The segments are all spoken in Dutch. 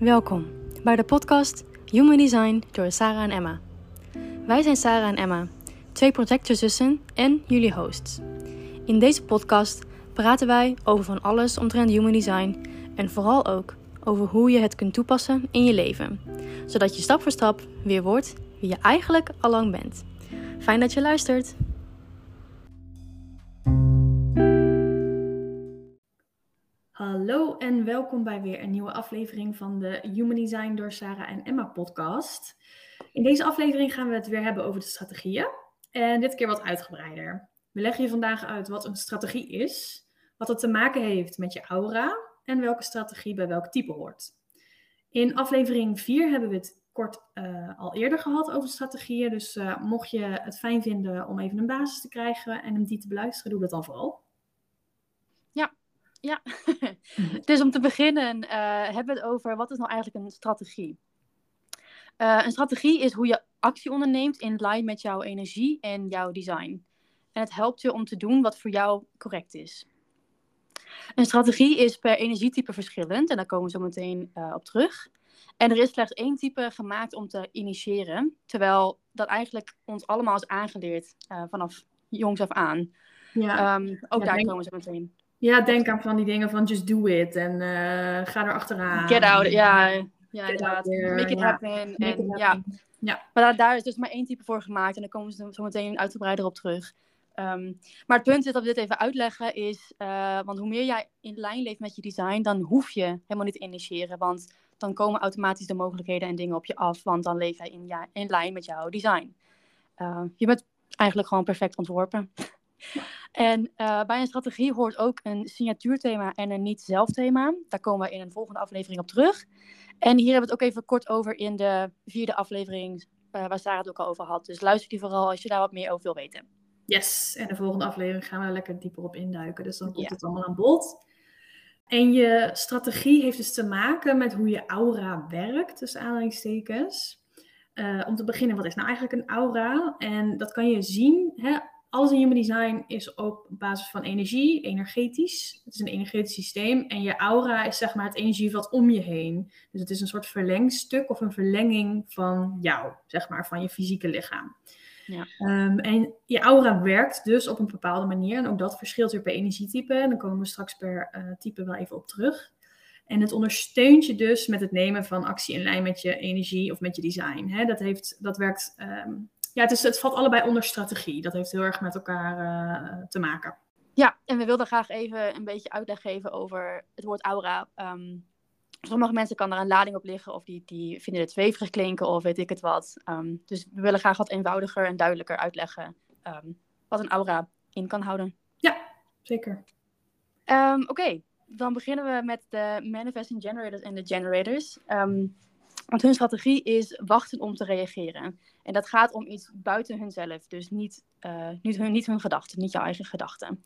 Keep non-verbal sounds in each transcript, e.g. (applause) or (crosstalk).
Welkom bij de podcast Human Design door Sarah en Emma. Wij zijn Sarah en Emma, twee projectorzussen en jullie hosts. In deze podcast praten wij over van alles omtrent Human Design en vooral ook over hoe je het kunt toepassen in je leven, zodat je stap voor stap weer wordt wie je eigenlijk al lang bent. Fijn dat je luistert. Hallo en welkom bij weer een nieuwe aflevering van de Human Design door Sarah en Emma podcast. In deze aflevering gaan we het weer hebben over de strategieën en dit keer wat uitgebreider. We leggen je vandaag uit wat een strategie is, wat het te maken heeft met je aura en welke strategie bij welk type hoort. In aflevering 4 hebben we het kort uh, al eerder gehad over strategieën, dus uh, mocht je het fijn vinden om even een basis te krijgen en hem die te beluisteren, doe dat dan vooral. Ja, dus om te beginnen uh, hebben we het over wat is nou eigenlijk een strategie. Uh, een strategie is hoe je actie onderneemt in lijn met jouw energie en jouw design. En het helpt je om te doen wat voor jou correct is. Een strategie is per energietype verschillend en daar komen we zo meteen uh, op terug. En er is slechts één type gemaakt om te initiëren, terwijl dat eigenlijk ons allemaal is aangeleerd vanaf jongs af aan. Ja. Um, ook ja, daar komen we zo meteen. Ja, denk aan van die dingen van just do it en uh, ga er achteraan. Get out, ja, ja inderdaad. Make it ja. happen. en, it ja. ja. Maar daar, daar, is dus maar één type voor gemaakt en daar komen ze zo meteen uitgebreider op terug. Um, maar het punt is dat we dit even uitleggen is, uh, want hoe meer jij in lijn leeft met je design, dan hoef je helemaal niet te initiëren, want dan komen automatisch de mogelijkheden en dingen op je af, want dan leef jij in, ja, in lijn met jouw design. Uh, je bent eigenlijk gewoon perfect ontworpen. En uh, bij een strategie hoort ook een signatuurthema en een niet-zelfthema. Daar komen we in een volgende aflevering op terug. En hier hebben we het ook even kort over in de vierde aflevering, uh, waar Sarah het ook al over had. Dus luister die vooral als je daar wat meer over wil weten. Yes, en de volgende aflevering gaan we er lekker dieper op induiken. Dus dan komt ja. het allemaal aan bod. En je strategie heeft dus te maken met hoe je aura werkt, tussen aanhalingstekens. Uh, om te beginnen, wat is nou eigenlijk een aura? En dat kan je zien hè, alles in human design is op basis van energie, energetisch. Het is een energetisch systeem. En je aura is zeg maar het energieveld om je heen. Dus het is een soort verlengstuk of een verlenging van jou, zeg maar, van je fysieke lichaam. Ja. Um, en je aura werkt dus op een bepaalde manier. En ook dat verschilt weer per energietype. En dan komen we straks per uh, type wel even op terug. En het ondersteunt je dus met het nemen van actie in lijn met je energie of met je design. Hè? Dat, heeft, dat werkt um, ja, het, is, het valt allebei onder strategie. Dat heeft heel erg met elkaar uh, te maken. Ja, en we wilden graag even een beetje uitleg geven over het woord aura. Um, sommige mensen kan er een lading op liggen of die, die vinden het zweverig klinken of weet ik het wat. Um, dus we willen graag wat eenvoudiger en duidelijker uitleggen um, wat een aura in kan houden. Ja, zeker. Oké, okay. dan beginnen we met de manifesting generators en de generators. Want hun strategie is wachten om te reageren. En dat gaat om iets buiten hunzelf. Dus niet, uh, niet, hun, niet gedachten, niet jouw eigen gedachten.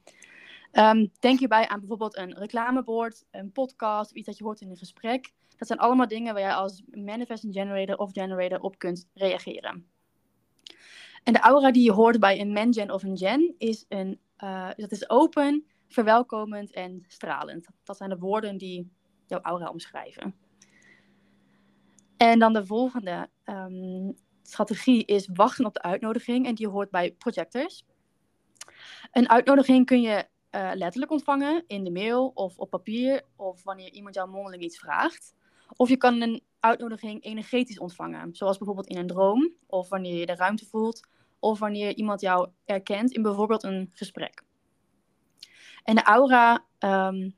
Um, denk hierbij aan bijvoorbeeld een reclamebord, een podcast, iets dat je hoort in een gesprek. Dat zijn allemaal dingen waar jij als manifesting generator of generator op kunt reageren. En de aura die je hoort bij een mangen of een gen is, een, uh, dat is open, verwelkomend en stralend. Dat zijn de woorden die jouw aura omschrijven. En dan de volgende um, strategie is wachten op de uitnodiging. En die hoort bij projectors. Een uitnodiging kun je uh, letterlijk ontvangen in de mail of op papier. Of wanneer iemand jou mondeling iets vraagt. Of je kan een uitnodiging energetisch ontvangen. Zoals bijvoorbeeld in een droom. Of wanneer je de ruimte voelt. Of wanneer iemand jou erkent in bijvoorbeeld een gesprek. En de aura um,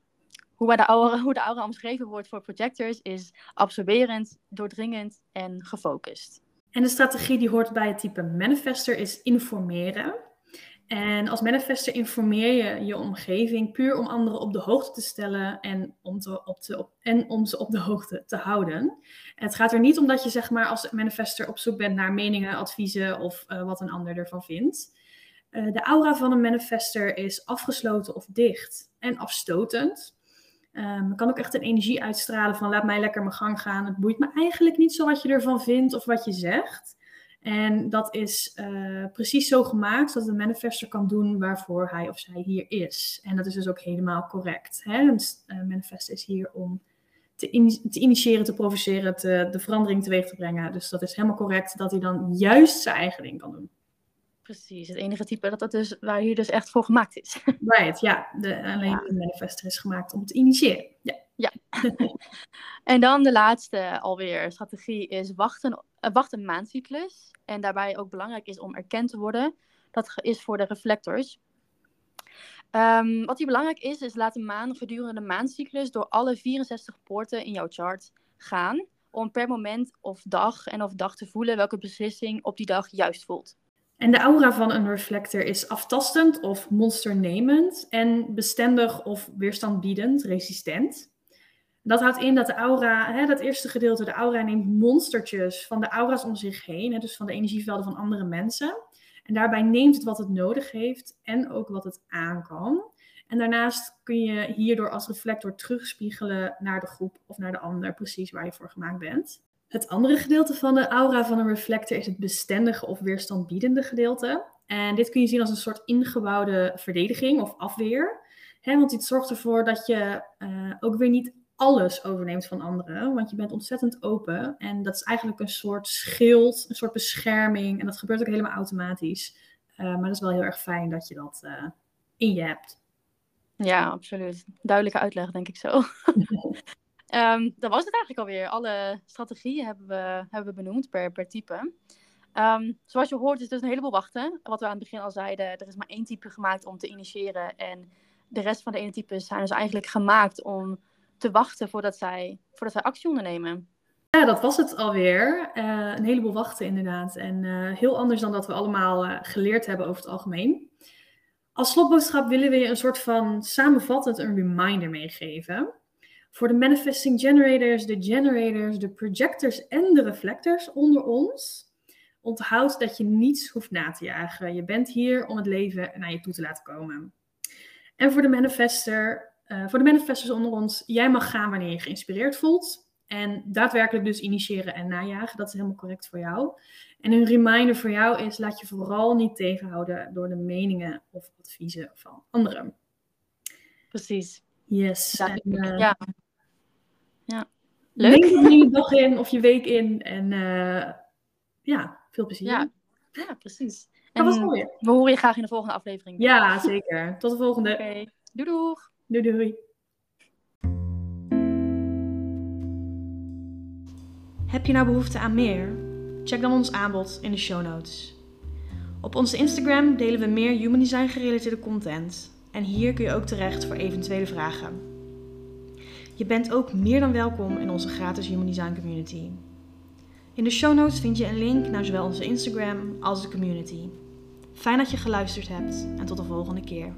hoe, de aura, hoe de aura omschreven wordt voor projectors is absorberend, doordringend en gefocust. En de strategie die hoort bij het type manifester is informeren. En als manifester informeer je je omgeving puur om anderen op de hoogte te stellen en om, op te, op, en om ze op de hoogte te houden. En het gaat er niet om dat je zeg maar, als manifester op zoek bent naar meningen, adviezen of uh, wat een ander ervan vindt. Uh, de aura van een manifester is afgesloten of dicht en afstotend. Um, kan ook echt een energie uitstralen van laat mij lekker mijn gang gaan. Het boeit me eigenlijk niet zo wat je ervan vindt of wat je zegt. En dat is uh, precies zo gemaakt dat de manifester kan doen waarvoor hij of zij hier is. En dat is dus ook helemaal correct. Hè? Een uh, manifest is hier om te, te initiëren, te provoceren, de verandering teweeg te brengen. Dus dat is helemaal correct dat hij dan juist zijn eigen ding kan doen. Precies, het enige type dat dat dus, waar hij dus echt voor gemaakt is. (laughs) Right, ja. De, alleen de manifester is gemaakt om te initiëren. Ja. ja. (laughs) en dan de laatste alweer strategie is wachten, uh, wachten maandcyclus. En daarbij ook belangrijk is om erkend te worden. Dat is voor de reflectors. Um, wat hier belangrijk is, is laat de maan gedurende de maandcyclus door alle 64 poorten in jouw chart gaan. Om per moment of dag en of dag te voelen welke beslissing op die dag juist voelt. En de aura van een reflector is aftastend of monsternemend en bestendig of weerstandbiedend, resistent. Dat houdt in dat de aura, hè, dat eerste gedeelte, de aura neemt monstertjes van de aura's om zich heen, hè, dus van de energievelden van andere mensen. En daarbij neemt het wat het nodig heeft en ook wat het aan kan. En daarnaast kun je hierdoor als reflector terugspiegelen naar de groep of naar de ander, precies waar je voor gemaakt bent. Het andere gedeelte van de aura van een reflector is het bestendige of weerstandbiedende gedeelte. En dit kun je zien als een soort ingebouwde verdediging of afweer. want dit zorgt ervoor dat je uh, ook weer niet alles overneemt van anderen. Want je bent ontzettend open. En dat is eigenlijk een soort schild, een soort bescherming. En dat gebeurt ook helemaal automatisch. Uh, maar dat is wel heel erg fijn dat je dat uh, in je hebt. Ja, absoluut. Duidelijke uitleg, denk ik zo. (laughs) um, dat was het eigenlijk alweer. Alle strategieën hebben we, hebben we benoemd per, per type. Um, zoals je hoort is dus een heleboel wachten. Wat we aan het begin al zeiden, er is maar één type gemaakt om te initiëren. En de rest van de ene types zijn dus eigenlijk gemaakt om te wachten voordat zij, voordat zij actie ondernemen. Ja, dat was het alweer. Uh, een heleboel wachten inderdaad. En uh, heel anders dan dat we allemaal uh, geleerd hebben over het algemeen. Als slotboodschap willen we je een soort van samenvattend een reminder meegeven. Voor de manifesting generators, de generators, de projectors en de reflectors onder ons. Onthoud dat je niets hoeft na te jagen. Je bent hier om het leven naar je toe te laten komen. En voor de manifester, uh, voor de manifestors onder ons, jij mag gaan wanneer je geïnspireerd voelt. En daadwerkelijk dus initiëren en najagen, dat is helemaal correct voor jou. En een reminder voor jou is, laat je vooral niet tegenhouden door de meningen of adviezen van anderen. Precies. Yes. Ja. En, uh, ja. Ja. Leuk. Neem er je dag in of je week in. En uh, ja, veel plezier. Ja, ja precies. En we horen je graag in de volgende aflevering. Ja, zeker. Tot de volgende. Oké. Okay. Doei doeg. Doei doei. Heb je nou behoefte aan meer? Check dan ons aanbod in de show notes. Op onze Instagram delen we meer human design gerelateerde content. En hier kun je ook terecht voor eventuele vragen. Je bent ook meer dan welkom in onze gratis Human Design community. In de show notes vind je een link naar zowel onze Instagram als de community. Fijn dat je geluisterd hebt en tot de volgende keer.